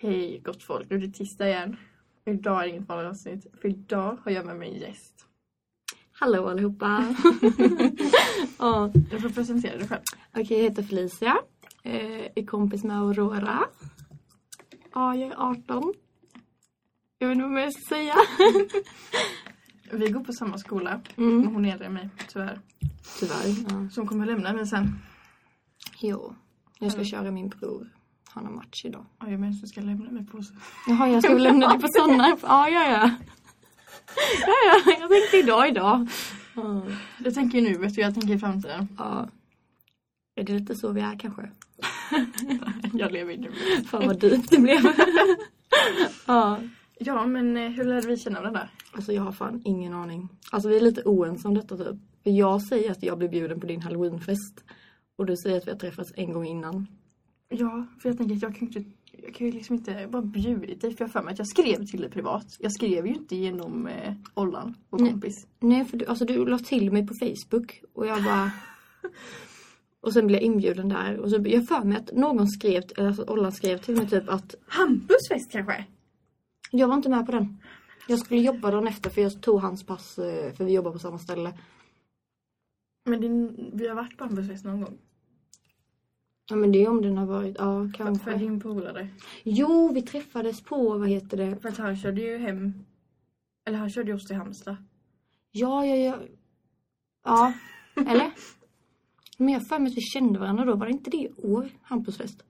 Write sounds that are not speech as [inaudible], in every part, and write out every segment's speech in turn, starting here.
Hej gott folk, nu är det tisdag igen. Idag är det inget vanligt avsnitt, för idag har jag med mig en gäst. Hallå allihopa! [laughs] ja, Du får presentera dig själv. Okej, jag heter Felicia. Eh, är kompis med Aurora. Ja, jag är 18. Jag vet inte vad mer jag ska säga. [laughs] Vi går på samma skola, Mm. men hon är äldre än mig, tyvärr. Tyvärr. Ja. Så hon kommer lämna mig sen. Jo, jag ska Mm. köra min bror. Han har match idag. Ja, jag menar att du ska lämna mig på. Jaha, jag ska lämna dig på [laughs] sådana? Ja, ja, ja. Ja, ja, jag tänkte idag, idag. Ja. Jag tänker nu, vet du, jag tänker i framtiden. ja. Är det lite så vi är kanske? [laughs] Jag lever nu. Fan vad dyrt det blev. [laughs] ja. Ja, men eh, hur lärde vi känna varandra? Alltså jag har fan ingen aning. Alltså vi är lite oense om detta typ. För jag säger att jag blev bjuden på din halloweenfest. Och du säger att vi har träffats en gång innan. Ja, för jag tänker att jag kan ju inte jag kan ju liksom inte bara bjudit dig för jag för mig att jag skrev till dig privat. Jag skrev ju inte genom eh, Ollan, vår Nej. kompis. Nej för du, alltså du la till mig på Facebook. Och jag bara... [laughs] och sen blev jag inbjuden där. Och så jag för mig att någon skrev, alltså Ollan skrev till mig typ att Hampus fest kanske? jag var inte med på den. Jag skulle jobba dagen efter för jag tog hans pass eh, för vi jobbar på samma ställe. Men din, vi har varit på Hampus fest någon gång. Ja men det är om den har varit, ja För kanske. din polare. Jo vi träffades på, vad heter det? För att han körde ju hem. Eller han körde ju oss till Halmstad. Ja, ja, ja. Ja, eller? Men jag för mig att vi kände varandra då. Var det inte det i år, Hampusfest?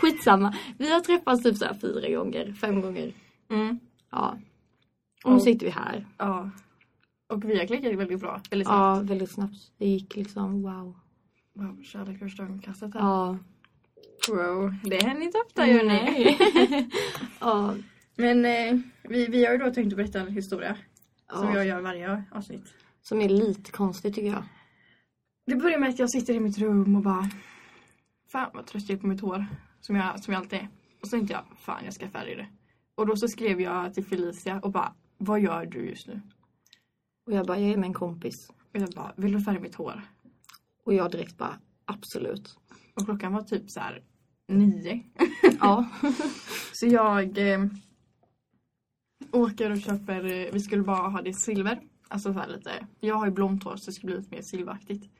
Skitsamma. Vi har träffats typ så här fyra gånger, fem gånger. Mm. Ja. Och nu sitter vi här. Ja. Och vi har klickat väldigt bra. Eller så. Ja, väldigt snabbt. Det gick liksom wow. Wow, kärlek första ögonkastet här. Ja. Wow, det händer inte ofta ni. Nej. [laughs] ja. Men eh, vi, vi har ju då tänkt att berätta en historia. Som ja. jag gör varje avsnitt. Som är lite konstigt tycker jag. Det börjar med att jag sitter i mitt rum och bara Fan vad trött jag är på mitt hår. Som jag, som jag alltid är. Och så tänkte jag, fan jag ska färga det. Och då så skrev jag till Felicia och bara, vad gör du just nu? Och jag bara, jag är med en kompis. Och jag bara, vill du färga mitt hår? Och jag direkt bara, absolut. Och klockan var typ så här nio. Ja. [laughs] Så jag eh, åker och köper, eh, vi skulle bara ha det i silver. Alltså så här lite, jag har ju blont hår så det ska bli lite mer silveraktigt.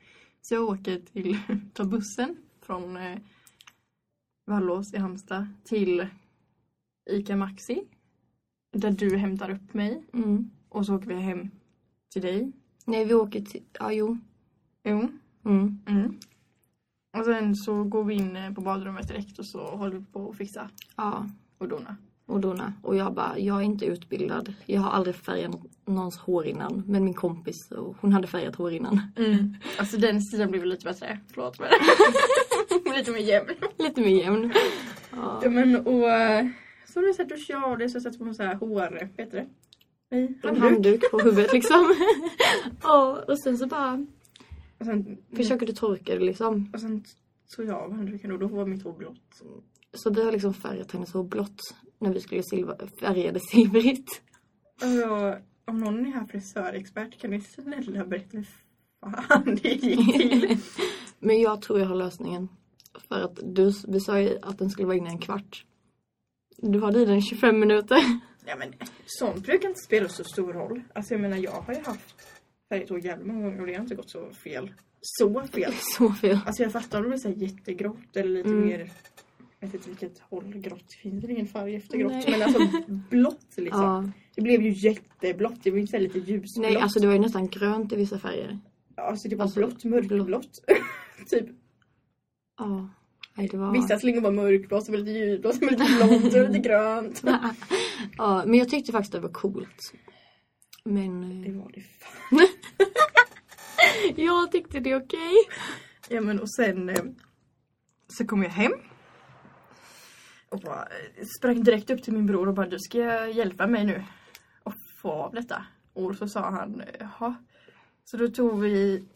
Så jag åker till, [laughs] tar bussen från eh, Vallås i Halmstad till ICA Maxi. Där du hämtar upp mig Mm. och så åker vi hem till dig. Nej, vi åker till, ja jo. Jo. Mm. Mm. Och sen så går vi in eh, på badrummet direkt och så håller vi på att fixa Ja. och dona. och dona. Och jag bara, jag är inte utbildad. Jag har aldrig färgat nå- någons hår innan. Men min kompis, och hon hade färgat hår innan. Mm. Alltså den stilen blev lite bättre. Förlåt men. [laughs] lite mer jämn. Lite mer jämn. Ja. Ja men och eh, så har du sett duschat av det så på en sån här hår, vet du det? Nej, En handduk. handduk på huvudet liksom. [laughs] ja, och sen så bara Och sen, försöker du torka det liksom. och sen tog jag av handduken och då var mitt hår blått. Så vi har liksom färgat hennes hår blått. När vi skulle färga det silvrigt. Jag, om någon är här frisörexpert kan ni snälla berätta hur fan det gick till? [laughs] Men jag tror jag har lösningen. För att du, vi sa ju att den skulle vara inne en kvart. Du hade i den 25 minuter. ja men sånt brukar inte spela så stor roll. Alltså jag menar jag har ju haft färgat hår jävligt många gånger och det har inte gått så fel. Så fel. [laughs] Så fel. Alltså jag fattar om det blir så här jättegrått eller lite Mm. mer jag vet inte vilket håll grått. Det finns väl ingen färg efter grått. Nej. Men alltså blått [laughs] liksom. Ja. Det blev ju jätteblått. Det var inte lite ljusblått. Nej, alltså det var ju nästan grönt i vissa färger. Alltså det var alltså, blått, mörkblått. [laughs] typ. Ja. Nej, det var... Vissa slingor var mörkblått, lite ljusblått, lite blont och lite grönt. Ja, men jag tyckte faktiskt det var coolt. Men Det eh, var det fan. [laughs] jag tyckte det är okej. Ja men och sen eh, så kom jag hem. Och bara eh, sprang direkt upp till min bror och bara du ska hjälpa mig nu. Och få av detta. Och så sa han jaha. Så då tog vi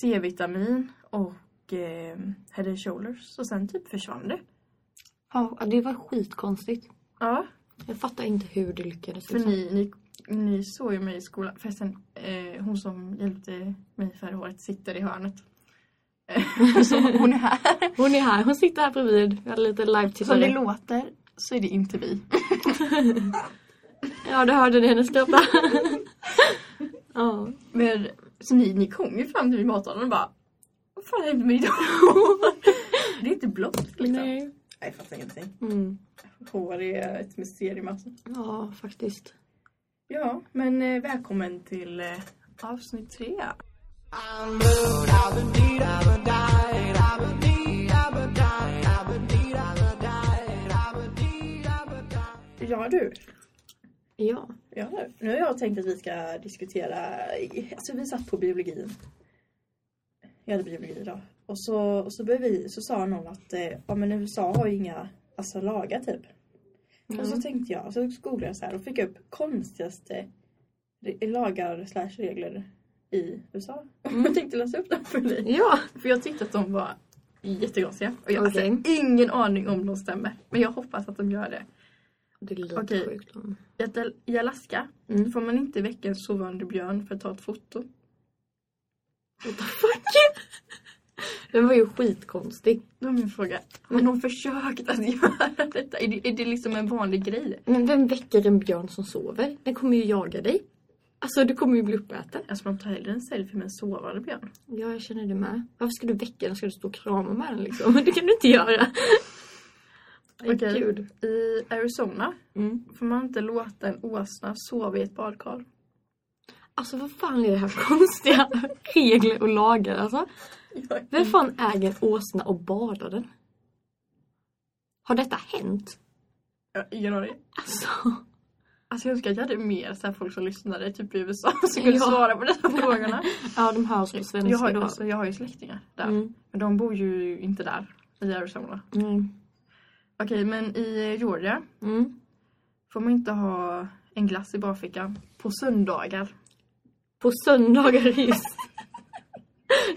C-vitamin och eh, Head and Shoulders och sen typ försvann det. Ja, det var skitkonstigt. Ja. Jag fattar inte hur det lyckades. För liksom. ni, ni, ni såg ju mig i skolan. Förresten, eh, hon som hjälpte mig färga håret sitter i hörnet. [laughs] så hon är här. Hon är här, hon sitter här bredvid. Jag har lite Som det live-tittare. låter så är det inte vi. [laughs] Ja, du hörde det henne skratta. [laughs] ja. Men, så ni, ni kom ju fram till min matsalen och bara Vad fan hände med idag? det är inte blått liksom. Nej. Nej. jag fattar ingenting. Mm. Hår är ett mysterium alltså. Ja, faktiskt. Ja, men eh, välkommen till eh, avsnitt tre. Ja du. Ja. Ja, nu har jag tänkt att vi ska diskutera, alltså vi satt på biologin. Jag hade biologi idag. Och så, och så, började vi, så sa någon att eh, ja, men USA har ju inga alltså, lagar typ. Och så Mm. tänkte jag, så googlade jag så här och fick upp konstigaste lagar slash regler i USA. Jag tänkte läsa upp dem för dig. Ja. För jag tyckte att de var jättekonstiga. Och jag har Okej. alltså, ingen aning om de stämmer. Men jag hoppas att de gör det. Det lite Okej. sjukt. I Alaska Mm. får man inte väcka en sovande björn för att ta ett foto. What the fuck? [laughs] Den var ju skitkonstig. Då är min fråga, har någon försökt att göra detta? Är det, är det liksom en vanlig grej? Men vem väcker en björn som sover? Den kommer ju jaga dig. Alltså du kommer ju bli uppäten. Alltså man tar hellre en selfie med en sovande björn. Ja, jag känner det med. Varför ska du väcka den? Ska du stå och krama med den liksom? Det kan du inte göra. Okej. Gud. I Arizona Mm. får man inte låta en åsna sova i ett badkar. Alltså vad fan är det här för [laughs] konstiga regler och lagar alltså? Vem fan äger åsna och badar den? Har detta hänt? Ingen aning. Alltså. Alltså jag önskar jag hade mer så här folk som lyssnade typ i USA [laughs] som kunde Ja. svara på dessa [laughs] frågorna. Ja, de hörs på svenska Jag har, då. alltså, jag har ju släktingar där. Mm. Men de bor ju inte där i Arizona. Mm. Okej, men i Georgia Mm. får man inte ha en glass i bakfickan på söndagar. På söndagar just. [laughs]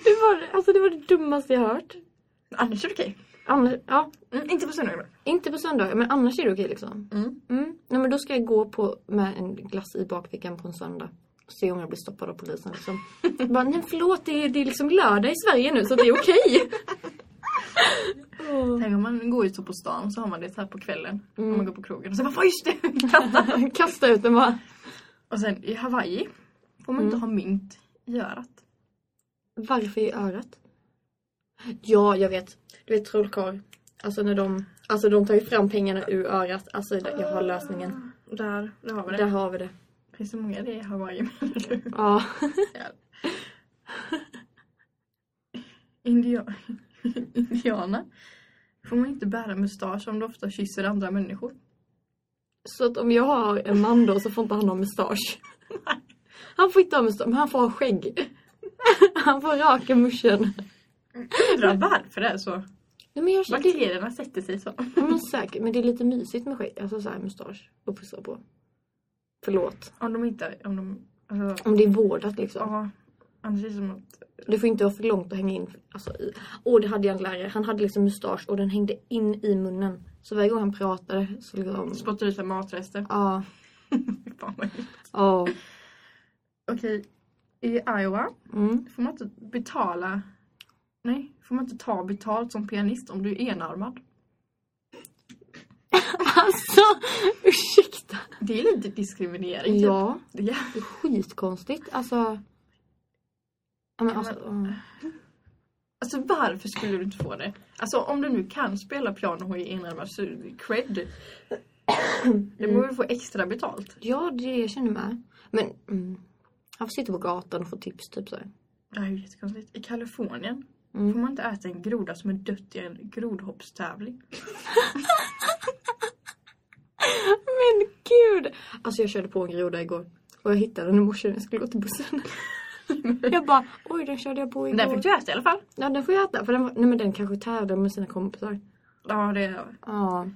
det, var, alltså, det var det dummaste jag hört. Annars är det okej. Annars, ja, Mm, inte på söndagar. inte på söndagar men annars är det okej liksom. Mm. Mm. Nej men då ska jag gå på med en glass i bakfickan på en söndag. Se om jag blir stoppad av polisen liksom. Bara, nej förlåt det är, det är liksom lördag i Sverige nu så det är okej. [laughs] Tänk om man går ut så på stan så har man det så här på kvällen. Mm. Om man går på krogen och så bara just det! [laughs] Kasta. [laughs] Kasta ut den bara. och sen i Hawaii får man inte ha mynt i örat. Varför i örat? Ja, jag vet. Du vet trollkarl. Alltså när de, alltså de tar ju fram pengarna ur örat. Alltså jag har lösningen. Där, där har vi det. Där har vi det. Finns det många det i Hawaii menar? Ja. [laughs] India- Indianer får man inte bära mustasch om du ofta kysser andra människor. Så att om jag har en man då så får inte han ha mustasch. [laughs] Han får inte ha mustasch, men han får ha skägg. [laughs] Han får raka muschen. Undrar varför det är så. Nej, men jag känner, det, Bakterierna sätter sig så. men säkert, men det är lite mysigt med skägg. Alltså så här mustasch och pussa på. Förlåt. Om de inte... Om de, alltså, Om det är vårdat liksom. ja, annars är det som att... Det får inte vara för långt att hänga in. Alltså, i. Åh, det hade jag en lärare. Han hade liksom mustasch och den hängde in i munnen. Så varje gång han pratade så liksom... Spottar ut matrester. Ja. [laughs] Fan vad. Ja. Okej, i Iowa Mm. får man inte betala... Nej, får man inte ta betalt som pianist om du är enarmad. [laughs] Alltså, ursäkta. Det är lite diskriminering. typ. Ja, Det är skitkonstigt. Alltså... Ja, men alltså, ja. Alltså varför skulle du inte få det? Alltså om du nu kan spela piano och är enarmad så cred. Det [coughs] borde du få extra betalt. ja, det jag känner med. Men mm, han får sitta på gatan och få tips typ så. Det här är ju jättekonstigt. I Kalifornien Mm. får man inte äta en groda som är dött i en grodhoppstävling. [laughs] Men gud! Alltså jag körde på en groda igår. Och jag hittade den i morse när jag skulle gå till bussen. [laughs] jag bara, oj den körde jag på igår. Den fick du äta i alla fall. Ja den får jag äta. För den, var, nej men den kanske tärde med sina kompisar. Ja, det är... Ja.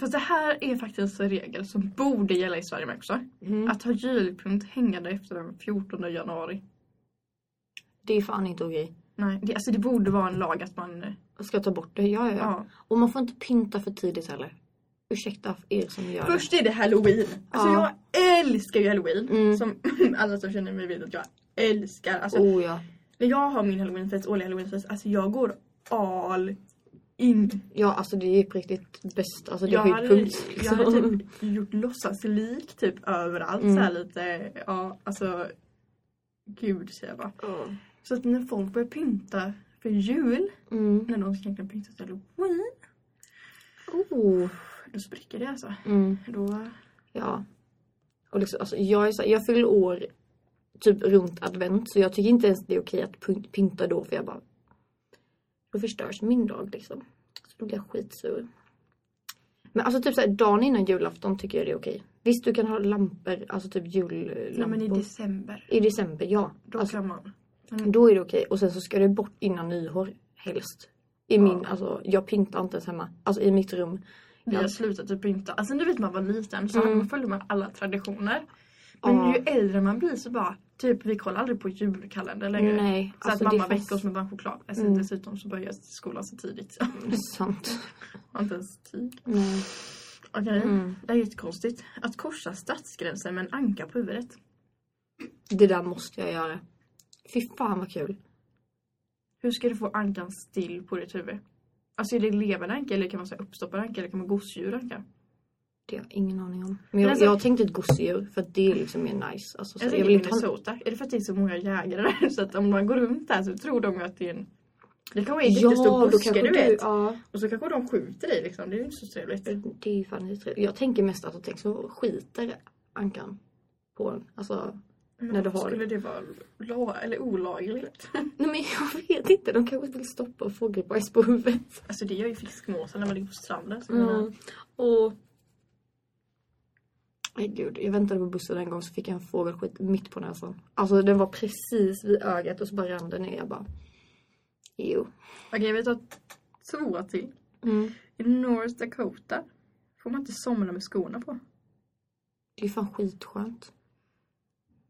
Fast det här är faktiskt en regel som borde gälla i Sverige också. Mm. Att ha julpynt hängande efter den 14 januari. Det är fan inte okej. Nej, det, alltså det borde vara en lag att man... eh, ska ta bort det. Ja, ja, ja. Ja. Och man får inte pynta för tidigt heller. Ursäkta er som gör Först är det halloween. Alltså Ja. jag älskar ju halloween. Mm. Som [clears throat] alla som känner mig vet att jag älskar. det. Alltså, Oh ja. När jag har min halloweenfest, årliga halloweenfest, alltså jag går all in. Ja, alltså det är på riktigt bäst. Alltså det Jag höjdpunkt. jag Liksom. hade [laughs] typ gjort låtsaslik typ överallt Mm. så här lite, ja alltså Gud säger jag bara. Ja. Så att när folk börjar pynta för jul, Mm. när de ska egentligen pynta till halloween, Oh. då spricker det alltså. Mm. Då, Ja. Och liksom, alltså, jag, är så, jag fyller år typ runt advent så jag tycker inte ens det är okej att pyn- pynta då för jag bara då förstörs min dag liksom. Så då blir jag skitsur. Men alltså typ såhär dagen innan julafton tycker jag det är okej. Visst du kan ha lampor, alltså typ jullampor. ja men i december, I december, ja. då Alltså, kan man. Mm. då är det okej. Och sen så ska det bort innan nyår helst. I Ja. min, alltså jag pyntar inte ens hemma. Alltså i mitt rum. Vi har slutat typ pynta. Alltså du vet man var liten så Mm. man följde man alla traditioner. Men Ja. ju äldre man blir så bara, typ vi kollar aldrig på julkalender längre. Nej. Så alltså, att det mamma är väcker oss med bara choklad. Alltså, Mm. Dessutom så börjar skolan så tidigt. sant. [laughs] Har inte ens tid. Nej. Okej, Mm. det är jättekonstigt. Att korsa stadsgränsen med en anka på huvudet. Det där måste jag göra. Fy fan vad kul. Hur ska du få ankan still på ditt huvud? Alltså är det levande anka eller kan man säga uppstoppad anka eller kan man gosedjuranka? Det har jag ingen aning om. Men jag, alltså- jag tänkte ett gosedjur för att det är liksom mer nice. Alltså, så Jag jag tänker vill inte ha... Minnesota. Är det för att det är så många jägare där? [laughs] Så att om man går runt där så tror de att det är en... Det kanske är en Ja, jättestor buske du du... vet. Ja, Och så kanske de skjuter dig liksom. Det är ju inte så trevligt. det är ju fan lite trevligt. Jag tänker mest att tänk så skiter ankan på en. Alltså, När du har- Skulle det vara la- eller olagligt? [laughs] nej men jag vet inte. De kanske vill stoppa fågelbajs på huvudet. alltså det gör ju fiskmåsar när man ligger på stranden. Så jag Mm. Och... Gud, jag väntade på bussen en gång så fick jag en fågelskit mitt på näsan. Alltså den var precis vid ögat och så bara rann den ner. Jag bara... Jo. Okej, vi tar två till. Mm. I North Dakota får man inte somna med skorna på. Det är fan skitskönt.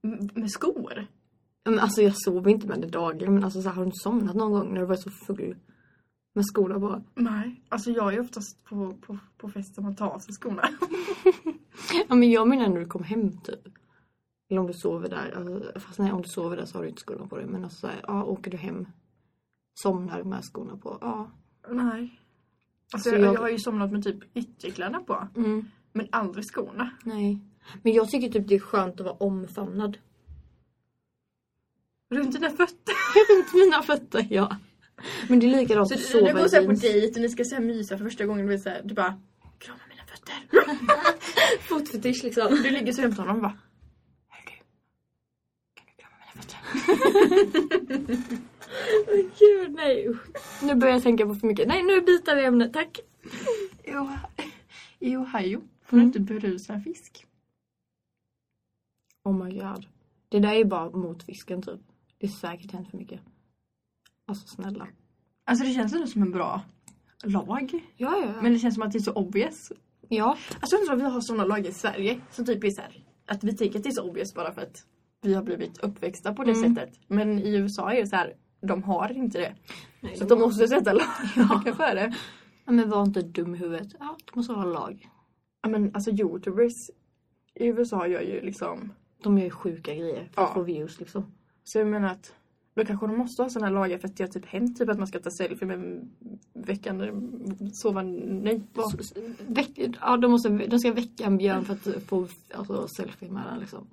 M- med skor? Men alltså jag sover inte med det dagligen men alltså så här, har du somnat någon gång när du var så full? Med skorna bara. Nej, alltså jag är oftast på, på, på fester man tar av sig skorna. [laughs] Ja men jag menar när du kom hem typ. Eller om du sover där. Alltså, fast nej om du sover där så har du inte skorna på dig. Men alltså ja åker du hem. Somnar med skorna på. Ja. Nej. Alltså Så jag, jag- jag har ju somnat med typ ytterkläderna på. Mm. Men aldrig skorna. Nej. Men jag tycker typ det är skönt att vara omfamnad. Runt dina fötter. [laughs] Runt mina fötter, ja. Men det är likadant Så att du, sova du går i så här på jeans. dejt och ni ska så här mysa för första gången. Du, så här, du bara krama fötter. [laughs] Fotfetisch liksom. Du ligger så jämte honom och bara Hör du? Kan du krama mina fötter? Åh gud nej. Nu börjar jag tänka på för mycket. Nej nu byter vi ämne, tack. I Ohio får du Mm. inte berusa fisk. Oh my god. Det där är ju bara mot fisken typ. Det är säkert hänt för mycket. Alltså snälla. Alltså det känns ändå som en bra lag. Ja, ja. Men det känns som att det är så obvious. Ja. Alltså undrar om vi har sådana lag i Sverige som typ är så här, att vi tycker att det är så obvious bara för att vi har blivit uppväxta på det Mm. sättet. Men i USA är det så här, de har inte det. Nej, Så att de måste sätta lagar [laughs] [laughs] för det. Ja, men var inte dum i huvudet. Ja, det måste vara lag. Ja men alltså youtubers i USA gör ju liksom, De gör ju sjuka grejer för att Ja. få views liksom. så jag menar att då kanske de måste ha sådana här lagar för att det har typ hänt typ att man ska ta selfie med väckande, sova, nej vad? Väck, ja, de, måste, de ska väcka en björn för att få alltså, selfie med den liksom.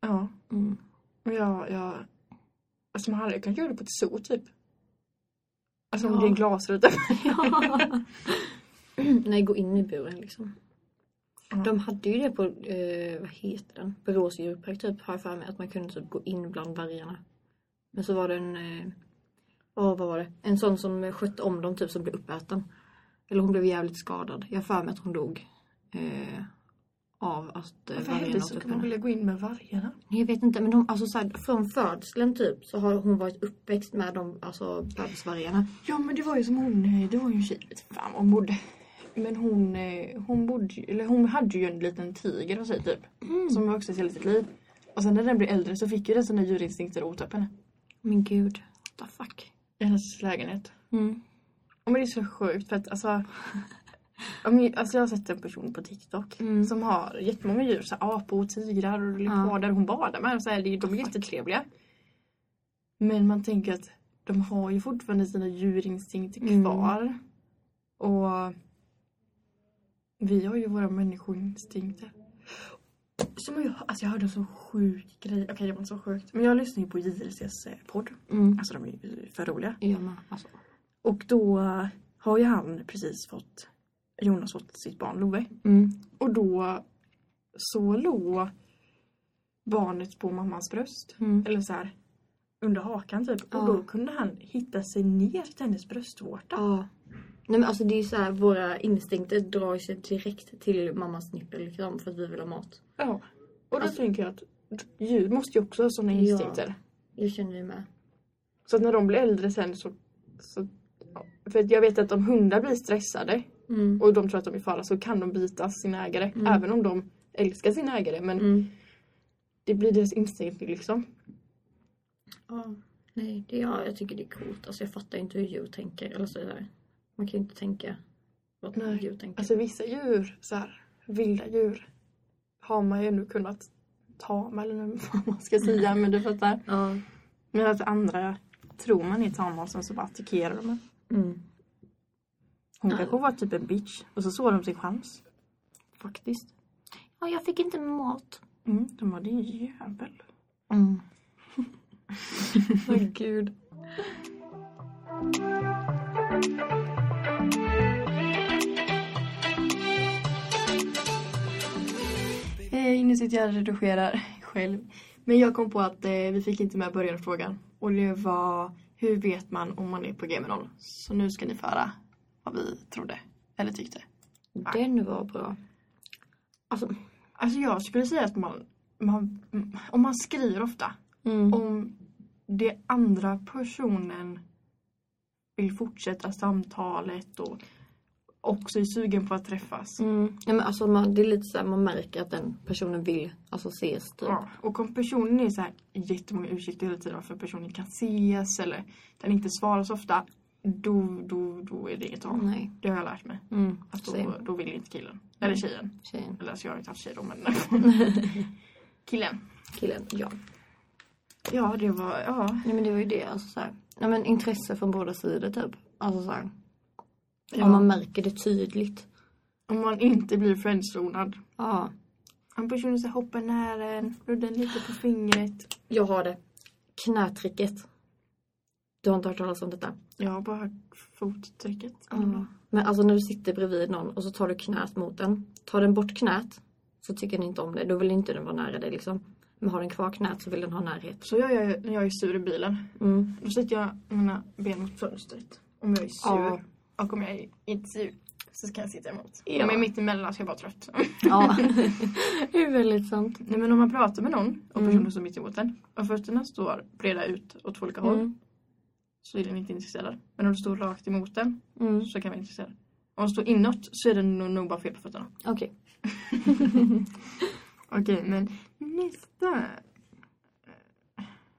Ja. Mm. Jag, jag, alltså man hade kanske göra det på ett zoo typ. Alltså om Ja. det är en glasruta. [laughs] [laughs] Nej, gå in i buren liksom. Ja. De hade ju det på, eh, vad heter den? Borås djurpark typ, har jag för mig. Att man kunde typ gå in bland vargarna. Men så var det en, åh vad var det? En sån som skötte om dem typ som blev uppäten. Eller hon blev jävligt skadad. Jag för mig att hon dog. Eh, av att eh, Varför hände åt upp henne. vilja gå in med vargarna? Jag vet inte men de, alltså så här, från födseln typ så har hon varit uppväxt med de alltså bebisvargarna. Ja men det var ju som hon, eh, det var ju en tjej, fan hon bodde. Men hon, eh, hon bodde eller hon hade ju en liten tiger hos sig typ. Som var också hela sitt liv. Och sen när den blev äldre så fick ju den sina djurinstinkter och åt upp henne. Men gud, what the fuck. I hennes lägenhet. Mm. Och men det är så sjukt för att alltså [laughs] Ja, men, Alltså jag har sett en person på TikTok Mm. som har jättemånga djur, så här, apor, tigrar och leoparder. Hon badar med. Så här, de är jättetrevliga. Men man tänker att de har ju fortfarande sina djurinstinkter Mm. kvar. Och vi har ju våra människoinstinkter. Som jag, alltså jag hörde en så sjuk grej. Okej, det var inte så sjukt. Men jag lyssnar ju på JLCs eh, podd. Mm. Alltså de är ju för roliga. Jag med. Alltså. Och då har ju han precis fått, Jonas fått sitt barn Love. Mm. Och då så låg barnet på mammans bröst. Mm. Eller så här under hakan typ. Ja. Och då kunde han hitta sig ner till hennes bröstvårta. Ja. Nej men alltså det är ju så här, våra instinkter drar sig direkt till mammas nippel liksom för att vi vill ha mat. Ja. Och då Alltså- tänker jag att djur måste ju också ha sådana Ja. instinkter. Jag känner ju med. Så att när de blir äldre sen så... så ja. För att jag vet att om hundar blir stressade Mm. och de tror att de är i fara så kan de bita sin ägare. Mm. Även om de älskar sin ägare. Men Mm. det blir deras instinkt liksom. Ja. Nej, det, ja, jag tycker det är coolt. Alltså jag fattar inte hur djur tänker. Eller så är det där. Man kan ju inte tänka vad Nej. djur tänker. Alltså vissa djur, så här, vilda djur, har man ju ändå kunnat ta med eller [laughs] vad man ska säga. [laughs] Men du fattar. ja. Men att andra tror man är tama och sen så bara attackerar de. Mm. Hon kanske var typ en bitch och så såg de sin chans. Faktiskt. Ja, jag fick inte mat. Mm, de var din jävel. Mm. [laughs] Åh gud. Inne sitter jag och redigerar själv. Men jag kom på att eh, vi fick inte med börjarfrågan. Och det var hur vet man om man är på G noll? Så nu ska ni få höra vad vi trodde. Eller tyckte. Den var bra. Alltså. Alltså jag skulle säga att man, man om man skriver ofta Mm. om det andra personen vill fortsätta samtalet och också är sugen på att träffas. Mm. Ja, men alltså man, det är lite så här, man märker att den personen vill alltså ses typ. Ja, och om personen är så här jättemånga ursäkter hela tiden varför personen kan ses eller den inte svarar så ofta. Då, då, då är det inget av. Nej. Det har jag lärt mig. Mm. Att då, Same. då vill inte killen. Eller tjejen. Tjejen. Eller alltså jag har inte haft tjej då men [laughs] killen. Killen. Ja. Ja det var, ja. Nej men det var ju det. Alltså så här. Ja, men intresse från båda sidor typ. Alltså så här. Ja. Om man märker det tydligt. Om man inte blir friendzonad. Ja. Om personen så hoppar nära en, nuddar lite på fingret. Jag har det. Knätricket. Du har inte hört talas om detta? Jag har bara hört fottrycket. Ja. Men alltså när du sitter bredvid någon och så tar du knät mot den. Tar den bort knät så tycker den inte om det. Då vill inte den vara nära dig liksom. Men har den kvar knät så vill den ha närhet. Så gör jag när jag är sur i bilen. Mm. Då sätter jag mina ben mot fönstret. Om jag är sur. Ja. Och om jag är inte sur så kan jag sitta emot. Ja. Om jag är mitt emellan så är jag bara trött. Ja. [laughs] det är väldigt sant. Nej men om man pratar med någon och Mm. personen står mitt emot en. Och fötterna står breda ut åt två olika håll. Mm. Så är den inte intresserad. Men om du står rakt emot den Mm. så kan man vara intresserad. Om du står inåt så är det nog, nog bara fel på fötterna. Okej. [laughs] Okej men nästa.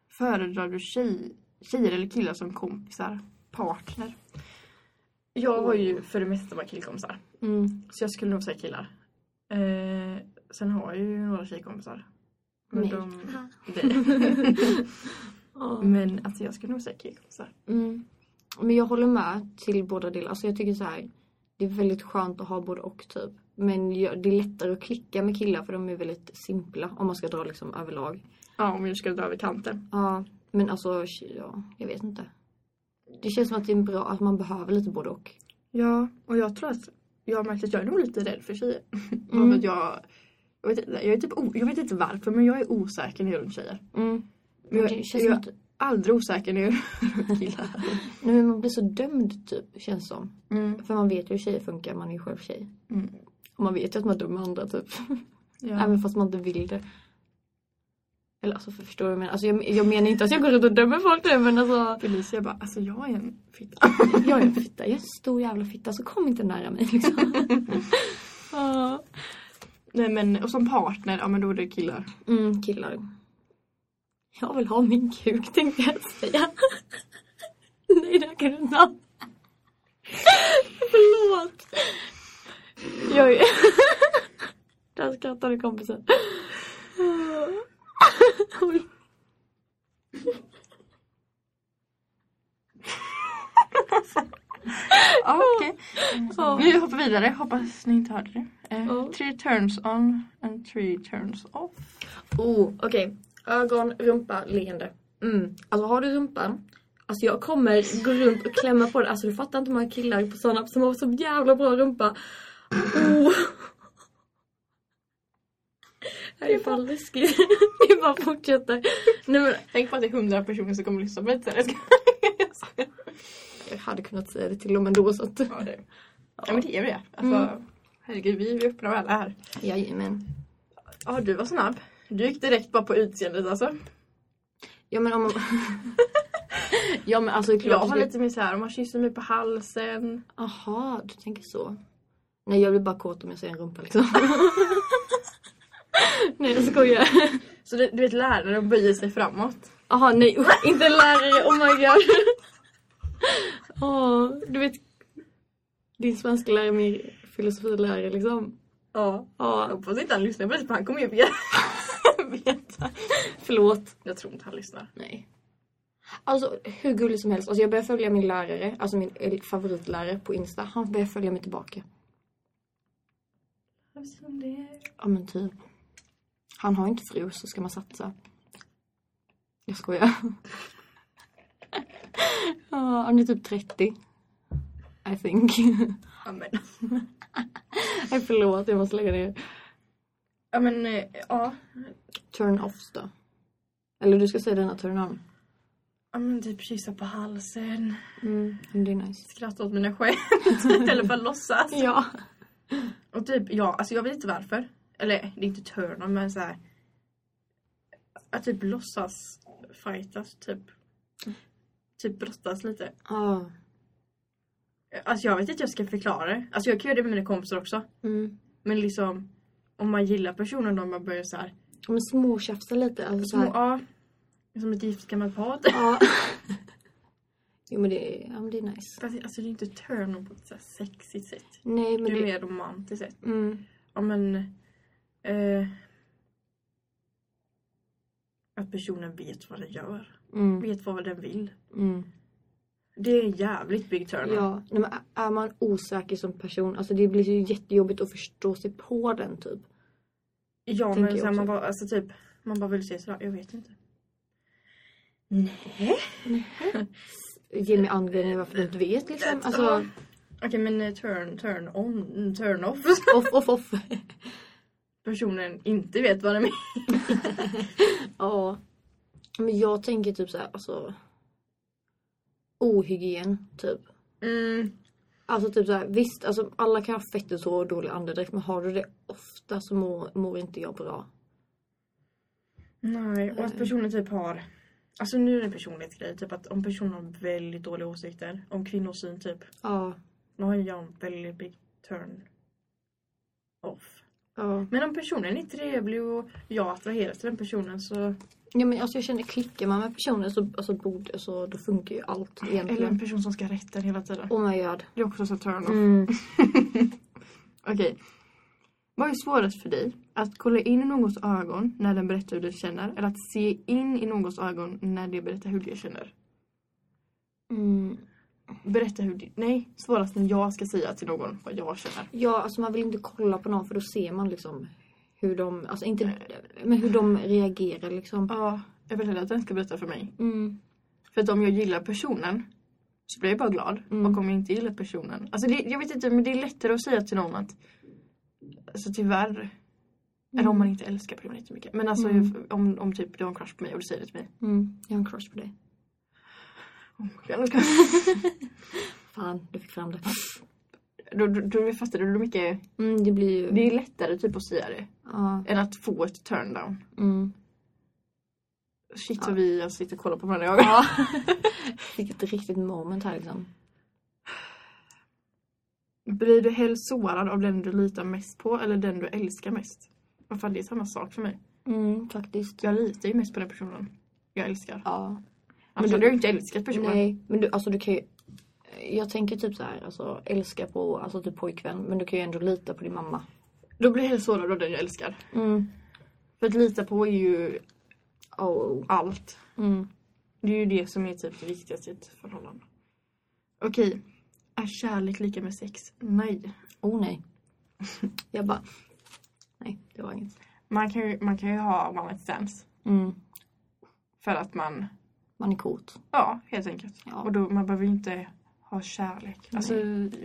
Föredrar du tjej, tjejer eller killar som kompisar? Partner? Jag har ju för det mesta bara killkompisar. Mm. Så jag skulle nog säga killar. Eh, sen har jag ju några tjejkompisar. Men Mig. de... [laughs] Ja. Men alltså jag skulle nog säga killkompisar. Mm. Men jag håller med till båda delar. Alltså jag tycker så här. Det är väldigt skönt att ha både och typ. Men jag, det är lättare att klicka med killar för de är väldigt simpla. Om man ska dra liksom överlag. Ja om jag ska dra över kanten. Ja. Men alltså, ja, jag vet inte. Det känns som att det är bra att man behöver lite både och. Ja och jag tror att jag har märkt att jag är nog lite rädd för tjejer. [laughs] Mm. Att jag, jag, vet, inte- jag, är typ, jag vet inte varför men jag är osäker när jag är runt tjejer. Mm. Men jag, det känns jag som är att aldrig osäker när jag är runt killar. [laughs] nej, men man blir så dömd typ, känns som. Mm. För man vet ju hur tjejer funkar, man är ju själv tjej. Mm. Och man vet ju att man med andra typ. Ja. [laughs] Även fast man inte vill det. Eller alltså för, förstår du? Men, alltså, jag, jag menar inte att jag går runt och dömer folk nu men alltså. Felicia bara, alltså jag är en fitta. [laughs] Jag är en fitta, jag är en stor jävla fitta så kom inte nära mig liksom. [laughs] Ja. Nej men och som partner, ja men då är det killar. mm, killar. Jag vill ha min kuk tänkte jag säga. [laughs] Nej det kan du inte ha. Förlåt. Jag är... Där skrattade kompisen. Oj. [laughs] Okej. Nu hoppar vi vidare. Hoppas ni inte hörde det. Eh, Ja. Three turns on and three turns off. Oh, okej. Ögon, rumpa, leende. Mm. Alltså har du rumpan, alltså jag kommer gå runt och klämma på den. Alltså du fattar inte hur många killar på sådana som har så jävla bra rumpa. Oh. Det är fan läskigt. [laughs] Vi bara fortsätter. Nej men Tänk på att det är hundra personer som kommer lyssna på det. Jag hade kunnat säga det till dem ändå så att... ja, det... ja men det är det. Alltså, Herregud, vi är öppna och alla här. Jajamän. Ja, du var snabb. Du gick direkt bara på utseendet alltså. Ja men om man... ja men alltså är Jag klart. har lite mer såhär, om man kysser mig på halsen. Aha, du tänker så. Nej jag blir bara kåt om jag ser en rumpa liksom. [laughs] [laughs] Nej jag skojar. [laughs] Så du, du vet läraren böjer sig framåt. Jaha nej usch, [laughs] inte lärare, oh my god. Åh, du vet din svenska lärare, min filosofilärare liksom. Ja. Jag Ja, hoppas inte han lyssnar på det för han kommer ju veta. förlåt. Jag tror inte han lyssnar. Nej. Alltså hur gullig som helst. Alltså jag börjar följa min lärare, alltså min favoritlärare på Insta. Han börjar följa mig tillbaka. Ja men typ. Han har inte fru så ska man satsa. Jag skojar. Ja, han är typ 30. I think. Ja men, Nej förlåt, jag måste lägga ner. ja, men eh, ja. Turn offs då. Eller du ska säga denna turn on. ja men typ kyssa på halsen. Mm, det är nice. Skratta åt mina skämt. [laughs] Eller bara låtsas. Ja. Och typ, ja, alltså jag vet inte varför. Eller det är inte turn men så här. Att typ låtsas fightas, typ. Typ brottas lite. Ja. Alltså jag vet inte hur jag ska förklara det. Alltså jag kan göra det med mina kompisar också. Mm. Men liksom, om man gillar personen då man börjar så här. Men småtjafsa lite. Alltså, så Små, här. ja. Som ett gift gammalt par. Ja. [laughs] Jo men det är, ja, men det är nice. Fast Alltså det är inte turn på ett så sexigt sätt. Nej Det men är det... mer romantiskt sätt. Mm. Ja men... Eh, att personen vet vad den gör. Mm. Vet vad den vill. Mm. Det är en jävligt big turn. Ja, men är- man osäker som person, alltså det blir ju jättejobbigt att förstå sig på den typ. Ja Tänker men så här, man bara, alltså typ, man bara vill säga sådär, jag vet inte. Nej. Ge mig anledning varför du inte vet liksom. Alltså, Okej men eh, turn, turn on, turn off. off, off, off. [laughs] Personen inte vet vad den vill. [laughs] Ja. Men jag tänker typ så här, alltså. Ohygien, typ. Mm, Alltså typ så här, visst, alltså alla kan ha fettesår och dålig andedräkt men har du det ofta så mår, mår inte jag bra. nej, och att Nej. personen typ har Alltså nu är det en personlighetsgrej, typ att om personen har väldigt dåliga åsikter om kvinnosyn typ. Ja. Då har jag en väldigt big turn off. Ja. Men om personen är trevlig och jag attraheras till den personen så... ja men alltså jag känner klickar man med personer så alltså, borde, så då funkar ju allt Eller en egentligen. person som ska ha rätten hela tiden. Oh my god. Det är också så turn off. Mm. [laughs] Okej. Vad är svårast för dig? Att kolla in i någons ögon när den berättar hur du känner eller att se in i någons ögon när de berättar hur de känner? Mm. Berätta hur de... Nej, svårast när jag ska säga till någon vad jag känner. Ja, alltså man vill inte kolla på någon för då ser man liksom hur de, alltså inte, men hur de reagerar liksom. Ja, jag vill hellre att den ska berätta för mig. Mm. För att om jag gillar personen så blir jag bara glad. Mm. Och om jag inte gillar personen. Alltså det, jag vet inte, men det är lättare att säga till någon att... Alltså tyvärr. Eller om man inte älskar personen jättemycket. Men alltså Mm. om, om typ du har en crush på mig och du säger det till mig. Mm. Jag har en crush på dig. Oh. Fan, du fick fram det. då, då, då fattar du hur mycket... Mm, det blir ju... Det är lättare typ att säga det. Ja. Än att få ett turn down. Mm. Shit Ja. så vi alltså, sitter och kollar på varandra i ögonen. Ja. [laughs] Fick ett riktigt moment här liksom. Blir du helst sårad av den du litar mest på eller den du älskar mest? Vad fan det är samma sak för mig. Mm, faktiskt. Jag litar ju mest på den personen jag älskar. Ja. Annars du- hade jag ju inte älskat personen. Nej, men du, alltså du kan ju... Jag tänker typ så här, alltså älska på, alltså typ pojkvän, men du kan ju ändå lita på din mamma. Då blir jag sårad av den jag älskar. Mm. För att lita på är ju Oh. allt. Mm. Det är ju det som är typ det viktigaste i ett förhållande. Okej. Är kärlek lika med sex? Nej. Oh nej. [laughs] Jag bara... Nej, det var inget. Man kan ju, man kan ju ha one night stands. Mm. För att man, Man är kort. ja helt enkelt. Ja. Och då, man behöver ju inte ha kärlek. Alltså,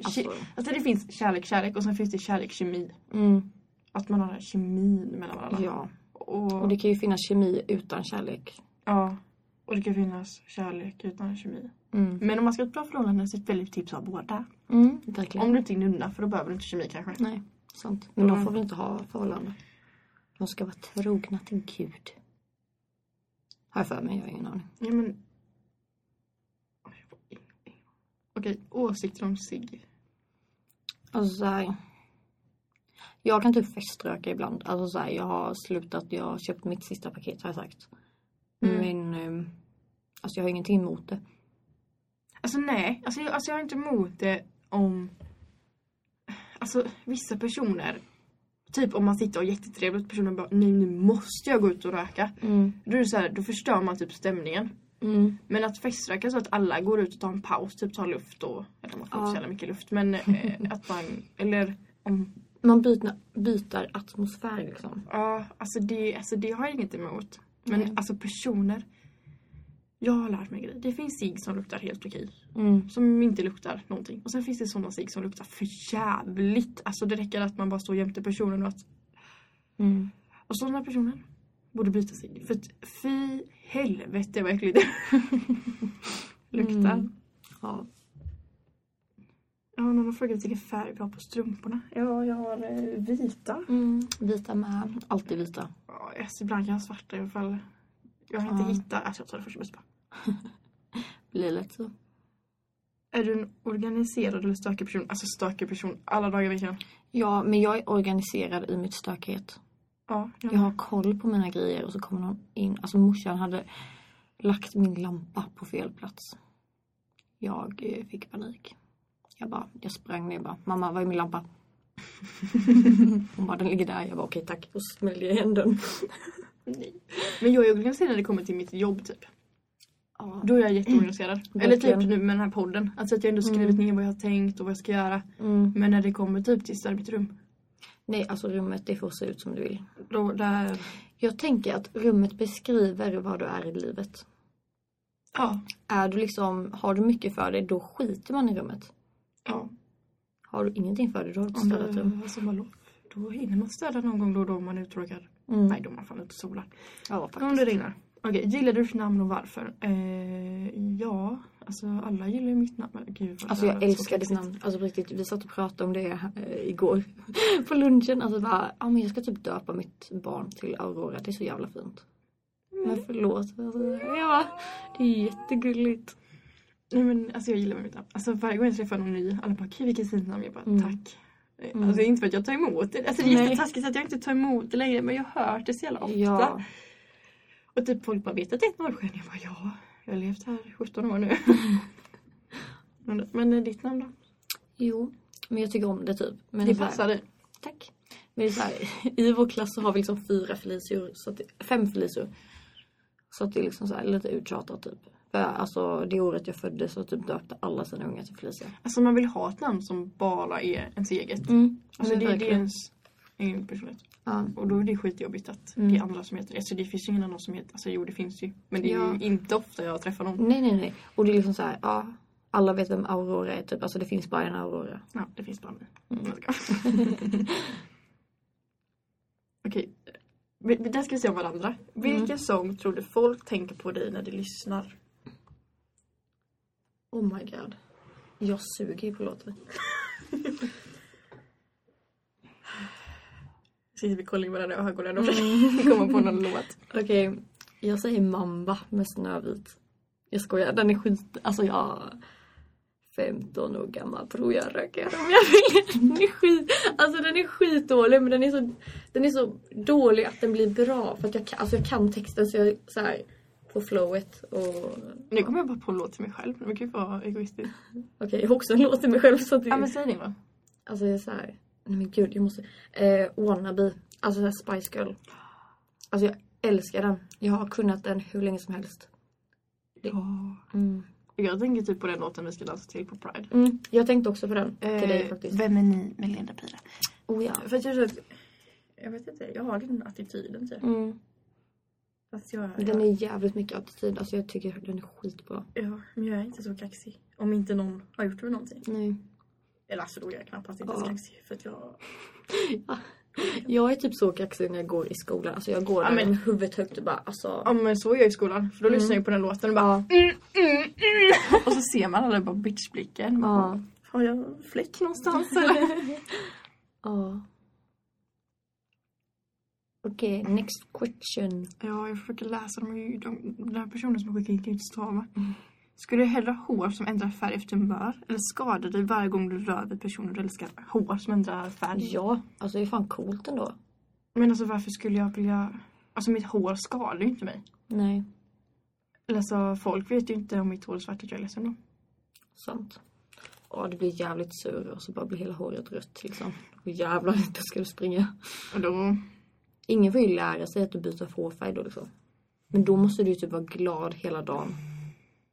Alltså, alltså det finns kärlek, kärlek och sen finns det kärlek, kemi. mm, Att man har kemin mellan varandra. ja. Och, Och det kan ju finnas kemi utan kärlek. ja. Och det kan finnas kärlek utan kemi. Mm. Men om man ska ha ett bra förhållande så är ett väldigt tips att ha båda. Mm. Om du inte är nunna för då behöver du inte kemi kanske. Nej, sant. Men de får väl inte ha förhållande. De ska vara trogna till Gud. Har jag för mig, jag har ingen aning. Ja men... Okej, åsikter om sig. Alltså så här, Jag kan typ feströka ibland. Alltså så här, jag har slutat, jag har köpt mitt sista paket har jag sagt. Mm. Men ehm, alltså jag har ingenting emot det. Alltså nej, alltså jag, alltså jag har inte emot det om... Alltså vissa personer, typ om man sitter och är jättetrevligt och personen bara nej nu måste jag gå ut och röka. Mm. Då är så här, då förstör man typ stämningen. Mm. Men att feströka så att alla går ut och tar en paus, typ tar luft och... Eller man får inte så mycket luft men eh, [laughs] att man... Eller om... Man byter, byter atmosfär liksom. Ja, alltså det, alltså det har jag inget emot. Men Nej. alltså personer... Jag har lärt mig grejer. Det finns cigg som luktar helt okej. Mm. Som inte luktar någonting. Och sen finns det sådana cigg som luktar för jävligt. Alltså det räcker att man bara står jämte personen och att... Mm. Och sådana personer borde byta cigg. För att fy helvete vad äckligt det [laughs] luktar. Mm. Ja. Ja, någon har frågat vilken färg vi har på strumporna. Ja, jag har eh, vita. Mm. Vita med. Alltid vita. Ja, yes, ibland kan jag ha svarta i alla fall. Jag har inte Ja. hittat... Alltså jag tar det först bäst bara. [laughs] Blir lätt så. Är du en organiserad eller stökig person? Alltså stökig person alla dagar i veckan. Ja, men jag är organiserad i mitt stökighet. Ja, jag Jag har koll på mina grejer och så kommer någon in. Alltså morsan hade lagt min lampa på fel plats. Jag eh, fick panik. Jag bara, jag sprang ner bara, mamma var är min lampa? [laughs] Hon bara, den ligger där. Jag bara, okej tack. Och smällde jag igen den. Nej. Men jag är organiserad när det kommer till mitt jobb typ. Ja. Då är jag jätteorganiserad. Eller Verkligen. typ nu med den här podden. Alltså att jag ändå skrivit ner vad jag har tänkt och vad jag ska göra. Mm. Men när det kommer typ till så rum. Nej, alltså rummet det får se ut som du vill. Då där... Jag tänker att rummet beskriver vad du är i livet. Ja. Är du liksom, har du mycket för dig, då skiter man i rummet. Ja. Har du ingenting för dig, då har du Om städat rum. alltså, vadå? Då hinner man städa någon gång då och då om man är uttråkad. Mm. Nej, då är man fan ute och solar. Ja, Om faktiskt. det regnar. Okej, gillar du ditt namn och varför? Eh, ja, alltså alla gillar ju mitt namn. Gud, Alltså jag älskar ditt namn. Alltså på riktigt, vi satt och pratade om det eh, igår [laughs] på lunchen. Alltså bara, ja men jag ska typ döpa mitt barn till Aurora. Det är så jävla fint. Men förlåt. Alltså, ja, det är jättegulligt. Nej men alltså jag gillar mitt namn. Alltså varje gång jag träffar någon ny, alla bara okej vilket fint namn. Jag bara Mm. tack. Eh, Mm. Alltså inte för att jag tar emot det. Alltså det är jättetaskigt att jag inte tar emot det längre. Men jag har hört det så jävla ofta. Ja. Och typ folk bara vet att det är ett norrsken. Jag bara ja, jag har levt här i 17 år nu. [laughs] men, men eh, ditt namn då? Jo, men jag tycker om det typ. Men Det här- passar dig. Tack. Men det är så här, i vår klass så har vi liksom fyra Felicior, så att det, fem Felicior. Så att det är liksom så här lite uttjatat typ. För alltså det året jag föddes så typ döpte alla sina ungar till Felicia. Alltså man vill ha ett namn som bara är ens eget. Mm. Alltså det, det är ens egen personlighet. Ja. Och då är det skitjobbigt att Mm. det är andra som heter det. Alltså det finns ju ingen annan som heter, alltså jo det finns ju. Men det är Ja. ju inte ofta jag träffar någon. Nej nej nej. Och det är liksom så här, ja. Alla vet vem Aurora är typ. Alltså det finns bara en Aurora. Ja, det finns bara nu. Mm. [laughs] Okej. Vi- Där ska vi se om varandra. Vilken sång tror du folk tänker på dig när de lyssnar? Oh my god. Jag suger ju på låten. Sitter vi kollar varandra i ögonen och försöker komma på någon låt. Okej, jag säger Mamba med Snövit. Jag skojar, den är skit... Alltså jag... 15 år gammal tror jag röker om jag vill. [laughs] Den är skit... Alltså den är skitdålig men den är så... Den är så dålig att den blir bra. För att jag kan, alltså jag kan texten så jag så här på flowet och... Nu kommer jag bara på en låt till mig själv. Det kan ju vara egoistiskt. [laughs] Okej, jag har också en låt till mig själv så att det... Ja men säg din då. Alltså jag är så här. Nej men gud jag måste. Eh, wannabe. Alltså så här Spice Girl. Alltså jag älskar den. Jag har kunnat den hur länge som helst. Ja. Mm. Jag tänker typ på den låten vi ska dansa till på Pride. Mm, jag tänkte också på den. till dig Eh, faktiskt. Vem är ni med Linda Pira? Oh ja. För att jag, jag vet inte, jag har den attityden typ. Mm. Fast jag, Den är jävligt mycket attityd. Alltså jag tycker den är skitbra. ja, men jag är inte så kaxig. Om inte någon har gjort mig någonting. Nej. Eller alltså då är jag knappast inte så Ja. kaxig. För att jag... [laughs] Jag är typ så kaxig när jag går i skolan. Alltså jag går Ja, men- med huvudet högt och bara alltså. Ja men så är jag i skolan. För då Mm. lyssnar jag på den låten och bara Ja. mm, mm, mm. Och så ser man alla bara bitchblicken. Ja. Har jag fläck någonstans eller? [laughs] Ja. Okej, next question. Ja, jag försöker läsa. De, de, den här personen som skickar inte stava. Mm. Skulle du hellre ha hår som ändrar färg efter humör? Eller skada dig varje gång du rör vid personer du älskar? Hår som ändrar färg? Ja, alltså det är fan coolt ändå. Men alltså varför skulle jag vilja... Alltså mitt hår skadar ju inte mig. Nej, Eller alltså folk vet ju inte om mitt hår är svart att jag är ledsen då. sant. Ja, det blir jävligt sur och så bara blir hela håret rött liksom. Och jävlar, [laughs] då ska du springa. Och då... Ingen får ju lära sig att du byter hårfärg då liksom. Men då måste du ju typ vara glad hela dagen.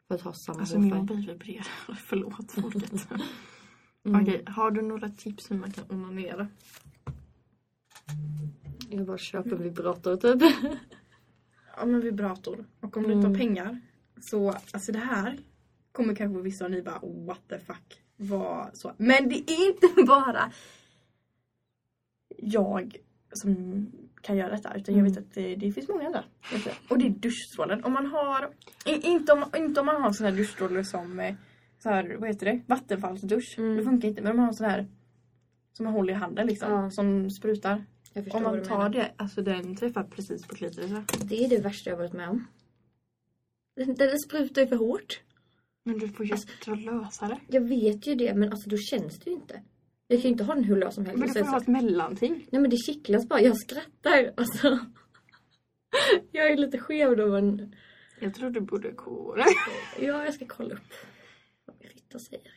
För att ha samma Alltså min hårfärg. mobil vibrerar. [laughs] Förlåt folket. [laughs] Mm. Okej, har du några tips hur man kan onanera? Jag bara köper vibrator typ. [laughs] Ja men vibrator. Och om du Mm. inte har pengar. Så alltså det här kommer kanske vissa av ni bara what the fuck. Vad så. Men det är inte bara jag som kan göra detta. Utan jag Mm. vet att det, det finns många andra. Och det är duschstrålen. Om man har, inte om, inte om man har sån här duschstråle som eh, så här, vad heter det? Vattenfallsdusch. Mm. Det funkar inte. Men om man har sån här som man håller i handen liksom. Ja. Som sprutar. Om man tar menar. det, alltså den träffar precis på klitoris. Det är det värsta jag varit med om. Den, den sprutar ju för hårt. Men du får ju dra lösare. Jag vet ju det men alltså då känns det ju inte. Jag kan ju inte ha den hur lös som helst. Men du får ha så- ett mellanting. Nej men det kittlas bara. Jag skrattar. Alltså. [laughs] Jag är lite skev då men Jag tror du borde kolla. ja, jag ska kolla upp vad min fitta säger.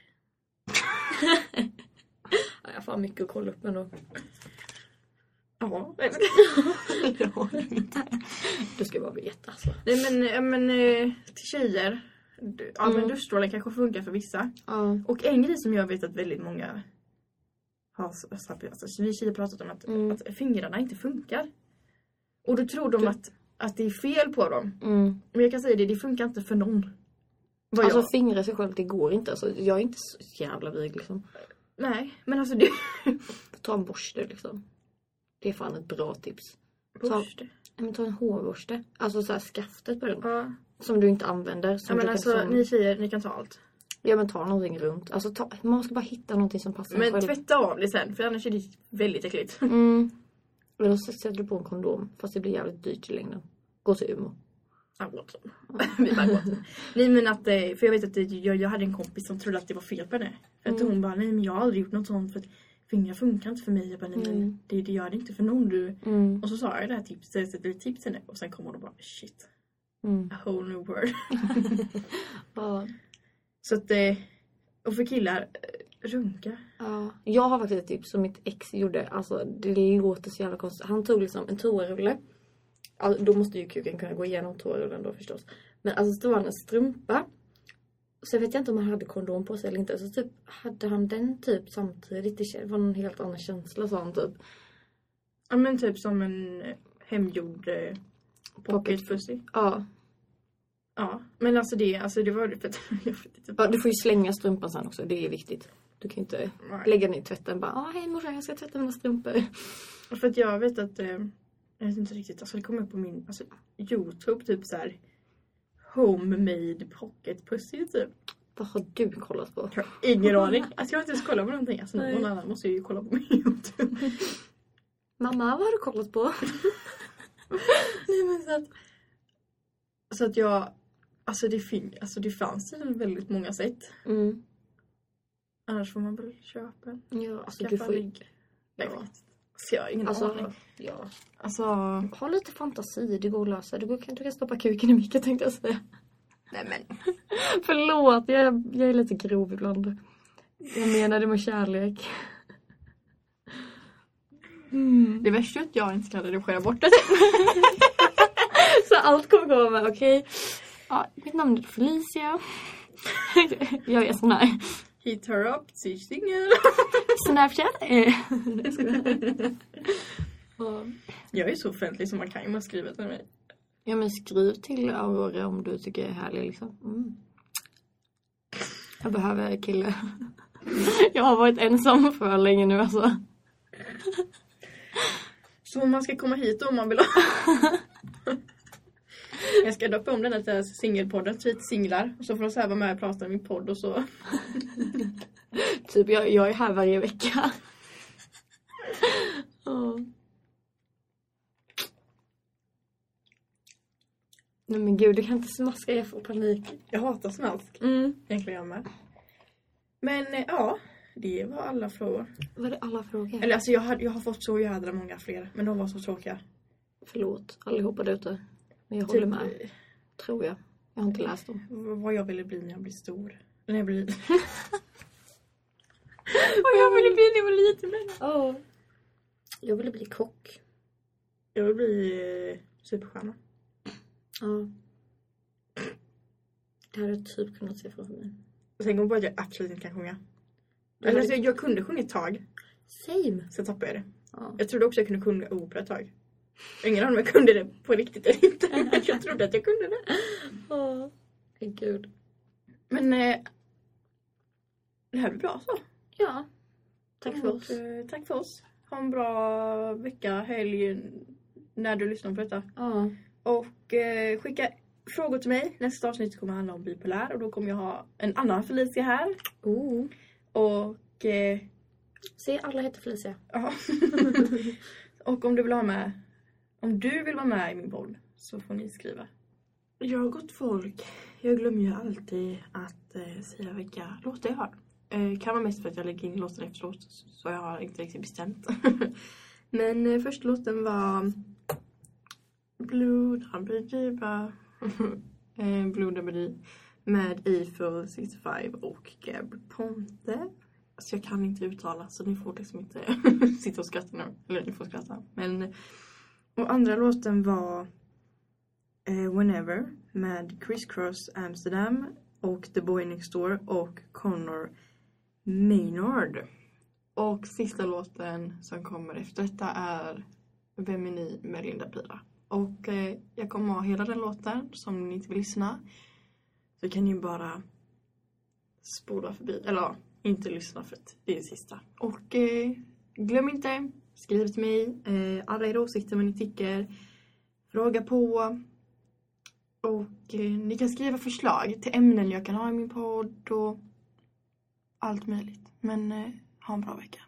[laughs] ja, jag fan mycket att kolla upp ändå. Ja. [laughs] Du ska bara veta alltså. Nej men, ja, men eh, till tjejer. Ja men Mm. duschstrålen kanske funkar för vissa. Ja. Och en grej som jag vet att väldigt många har alltså, vi tjejer har pratat om att, Mm. att fingrarna inte funkar. Och då tror de att, att det är fel på dem. Mm. Men jag kan säga det, det funkar inte för någon. Vad Alltså jag, fingra sig själv det går inte. Alltså, jag är inte så jävla vig liksom. nej men alltså det... [laughs] Ta en borste liksom. Det är fan ett bra tips. Borste. Nej, Men ta en hårborste. Alltså så här skaftet på den. Ja. Som du inte använder. ja Som men du alltså kan, ni tjejer, ni kan ta allt. Ja men ta någonting runt. Alltså ta... man ska bara hitta någonting som passar en Men själv. tvätta av det sen för annars är det väldigt äckligt. [laughs] Mm. Eller så sätter du på en kondom. Fast det blir jävligt dyrt i längden. Gå till Umeå. Ja, gott så. Vi bara gott. Nej men att, eh, för jag vet att det, jag, jag hade en kompis som trodde att det var fel på henne. För att Mm. hon bara, nej men jag har aldrig gjort något sånt för att fingrar funkar inte för mig. Jag bara, nej men Mm. det, det gör det inte för någon du. Mm. Och så sa jag det här tipset, ett litet tips henne och sen kom hon och bara, shit. Mm. A whole new world. [laughs] [laughs] Ja. Så att, eh, och för killar, eh, runka. Ja. Jag har faktiskt ett tips som mitt ex gjorde. Alltså det låter så jävla konstigt. Han tog liksom en toarulle. Alltså, då måste ju kuken kunna gå igenom toarullen då förstås. Men alltså så tog han en strumpa. Så jag vet jag inte om han hade kondom på sig eller inte. Så typ hade han den typ samtidigt. Det var en helt annan känsla sa han typ. Ja men typ som en hemgjord eh, pocket pussy. Ja. Ja, men alltså det, alltså det var [laughs] för ja. Du får ju slänga strumpan sen också. Det är viktigt. Du kan ju inte Nej. lägga den i tvätten bara. Ah, hej morsan jag ska tvätta mina strumpor. För att jag vet att, eh, jag vet inte riktigt, alltså det kommer upp på min alltså, Youtube typ så här Homemade pocket pussy typ. Vad har du kollat på? Jag har ingen [laughs] aning. Alltså jag har inte ens kollat på någonting. Alltså någon Nej. annan måste ju kolla på min Youtube. [laughs] Mamma vad har du kollat på? Nej men så att. Så att jag, alltså det, fin, alltså det fanns ju väldigt många sätt. Mm. Annars får man väl köpa en. Ja, alltså Skaffa du får ju... Nej, Ja. Så jag har ingen Alltså, aning. ja. Alltså, Ha lite fantasi, det går att lösa. Du, går, du kan stoppa kuken i micken tänkte jag säga. nej men. [laughs] Förlåt, jag, jag är lite grov ibland. Jag menar det med kärlek. Mm. Det värsta är att jag inte kan redigera bort det. [laughs] Så allt kommer komma med, okej? Ja, mitt namn är Felicia. [laughs] jag är sån här. Hit her up, sie singel. Snapchat? Jag är så offentlig som man kan. Man har skrivit till mig. Ja men skriv till Aurora om du tycker jag är härlig liksom. Mm. Jag behöver kille. [laughs] Jag har varit ensam för länge nu alltså. Så man ska komma hit om man vill ha. [laughs] Jag ska döpa om den här till singelpodden, till singlar. Och så får de så här vara med och prata i min podd och så. [laughs] Typ jag, jag är här varje vecka. Ja. Nej men gud, du kan inte smaska, jag får panik. Jag hatar smask. Mm. Egentligen jag med. Men eh, ja, det var alla frågor. Var det alla frågor? Eller alltså jag, hade, jag har fått så jädra många fler. Men de var så tråkiga. Förlåt allihopa där ute. Men jag Typ, håller med, eh, tror jag. Jag har inte läst dem. vad jag ville bli när jag blir stor. När jag blir... [laughs] Vad jag ville bli när jag var liten. Ja. Jag ville bli kock. Jag vill bli eh, superstjärna. Ja. Det hade jag typ kunnat se framför mig. Sen kom på att jag absolut inte kan sjunga. Eller, alltså, jag kunde sjunga ett tag. Same. Sen tappade jag det. Ja. Jag trodde också jag kunde sjunga opera ett tag. Ingen aning om jag kunde det på riktigt eller inte. [laughs] [laughs] Jag trodde att jag kunde det. Åh, gud. Men eh, det här blir bra så. Ja. Tack för Och, oss. eh, tack för oss. Ha en bra vecka, helg när du lyssnar på detta. Ja. Och eh, skicka frågor till mig. Nästa avsnitt kommer handla om bipolär och då kommer jag ha en annan Felicia här. Oh. Och eh, Se, alla heter Felicia. ja. [laughs] och om du vill ha med om du vill vara med i min podd så får ni skriva. Jag gott folk. Jag glömmer ju alltid att eh, säga vilka låtar jag har. Eh, kan vara mest för att jag lägger in låten efteråt så jag har inte riktigt bestämt. [laughs] Men eh, första låten var Blue Dabba [laughs] eh, Blue Dabba med Eiffel 65 och Gab Ponte. Alltså jag kan inte uttala så ni får liksom inte [laughs] sitta och skratta nu. Eller ni får skratta. Men eh, och andra låten var eh, Whenever med Criss Cross Amsterdam och The Boy Next Door och Connor Maynard. Och sista låten som kommer efter detta är Vem är ni med Linda Pira. Och eh, jag kommer ha hela den låten så om ni inte vill lyssna så kan ni bara spola förbi. Eller ja, inte lyssna för att det är det sista. Och eh, glöm inte, skriv till mig eh, alla era åsikter vad ni tycker. Fråga på. Och eh, ni kan skriva förslag till ämnen jag kan ha i min podd och allt möjligt. Men eh, ha en bra vecka.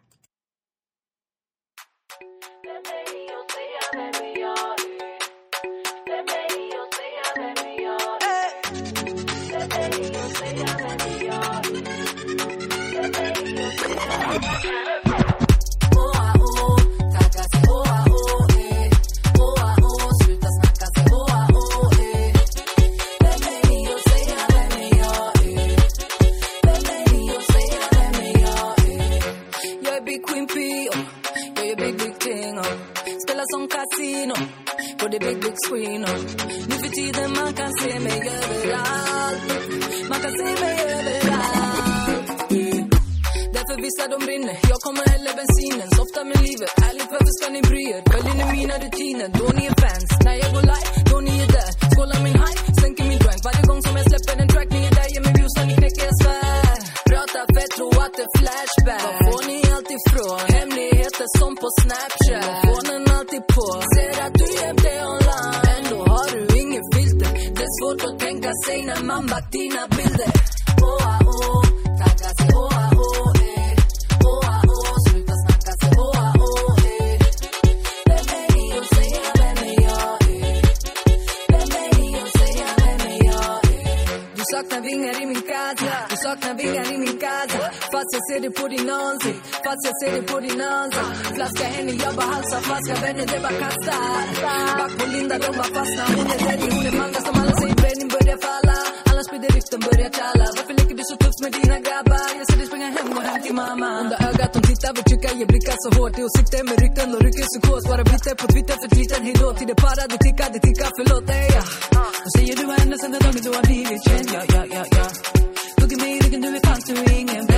Yeah. Kasino på det big, big screen Och Nu för tiden man kan se mig överallt Man kan se mig överallt mm. Därför vissa de brinner Jag kommer hälla bensinen Softa med livet Ärligt varför ska ni bry er? Följer ni mina rutiner? Då ni är fans När jag går live, då ni är där Skålar min hype, sänker min drank Varje gång som jag släpper en track Ni är där, ger mig views när ni knäcker jag svär Pratar fett, tro att det är flashback. Var får ni allt ifrån? Hemligheter som på snapchat sig när man bakt dina bilder Oh, ah, oh, tagga sig oh, ah, oh, eh. Oh, ah, oh, sluta snacka sig oh, ah, oh, eh. Vem är ni och säga vem är jag, eh? Vem är ni och säga vem är jag, eh? Du saknar vingar i min casa Du saknar vingar i min casa Fast jag ser det på din ansikt. Fast jag ser det på din ansikt. Flaska Henny, jag bara halsar. Flaska Vänner, det bara kasta. Back på Linda, de bara fastnar Hon är ready, hon är manga som alla säger Bränning börjar falla. Alla sprider rykten, börjar tala Varför leker du så tufft med dina grabbar? Jag ser dig springa hem, gå hem till mamma. Onda ögat, de tittar, vill trycka, ger blickar så hårt. I åsikter med rykten, och rycker psykos. Bara bitter på Twitter för tweeten, hejdå Till det para, det tickar, det tickar, förlåt dig ja. Vad säger du har hänt sen den dagen du har blivit känd? Ja, ja, ja, ja. Hugger mig i ryggen, du är fast, du är ingen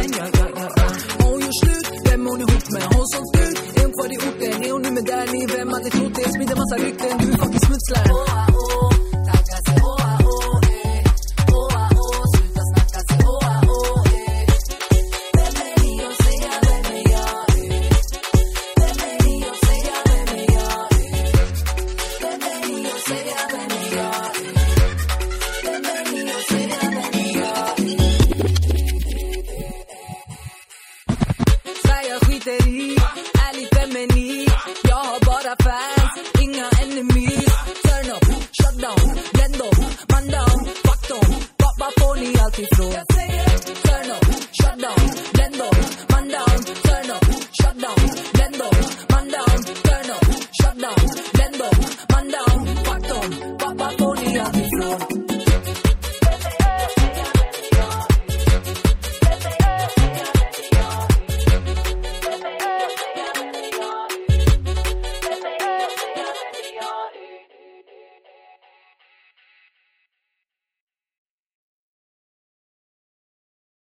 Sprider massa rykten, du är fucking smutslare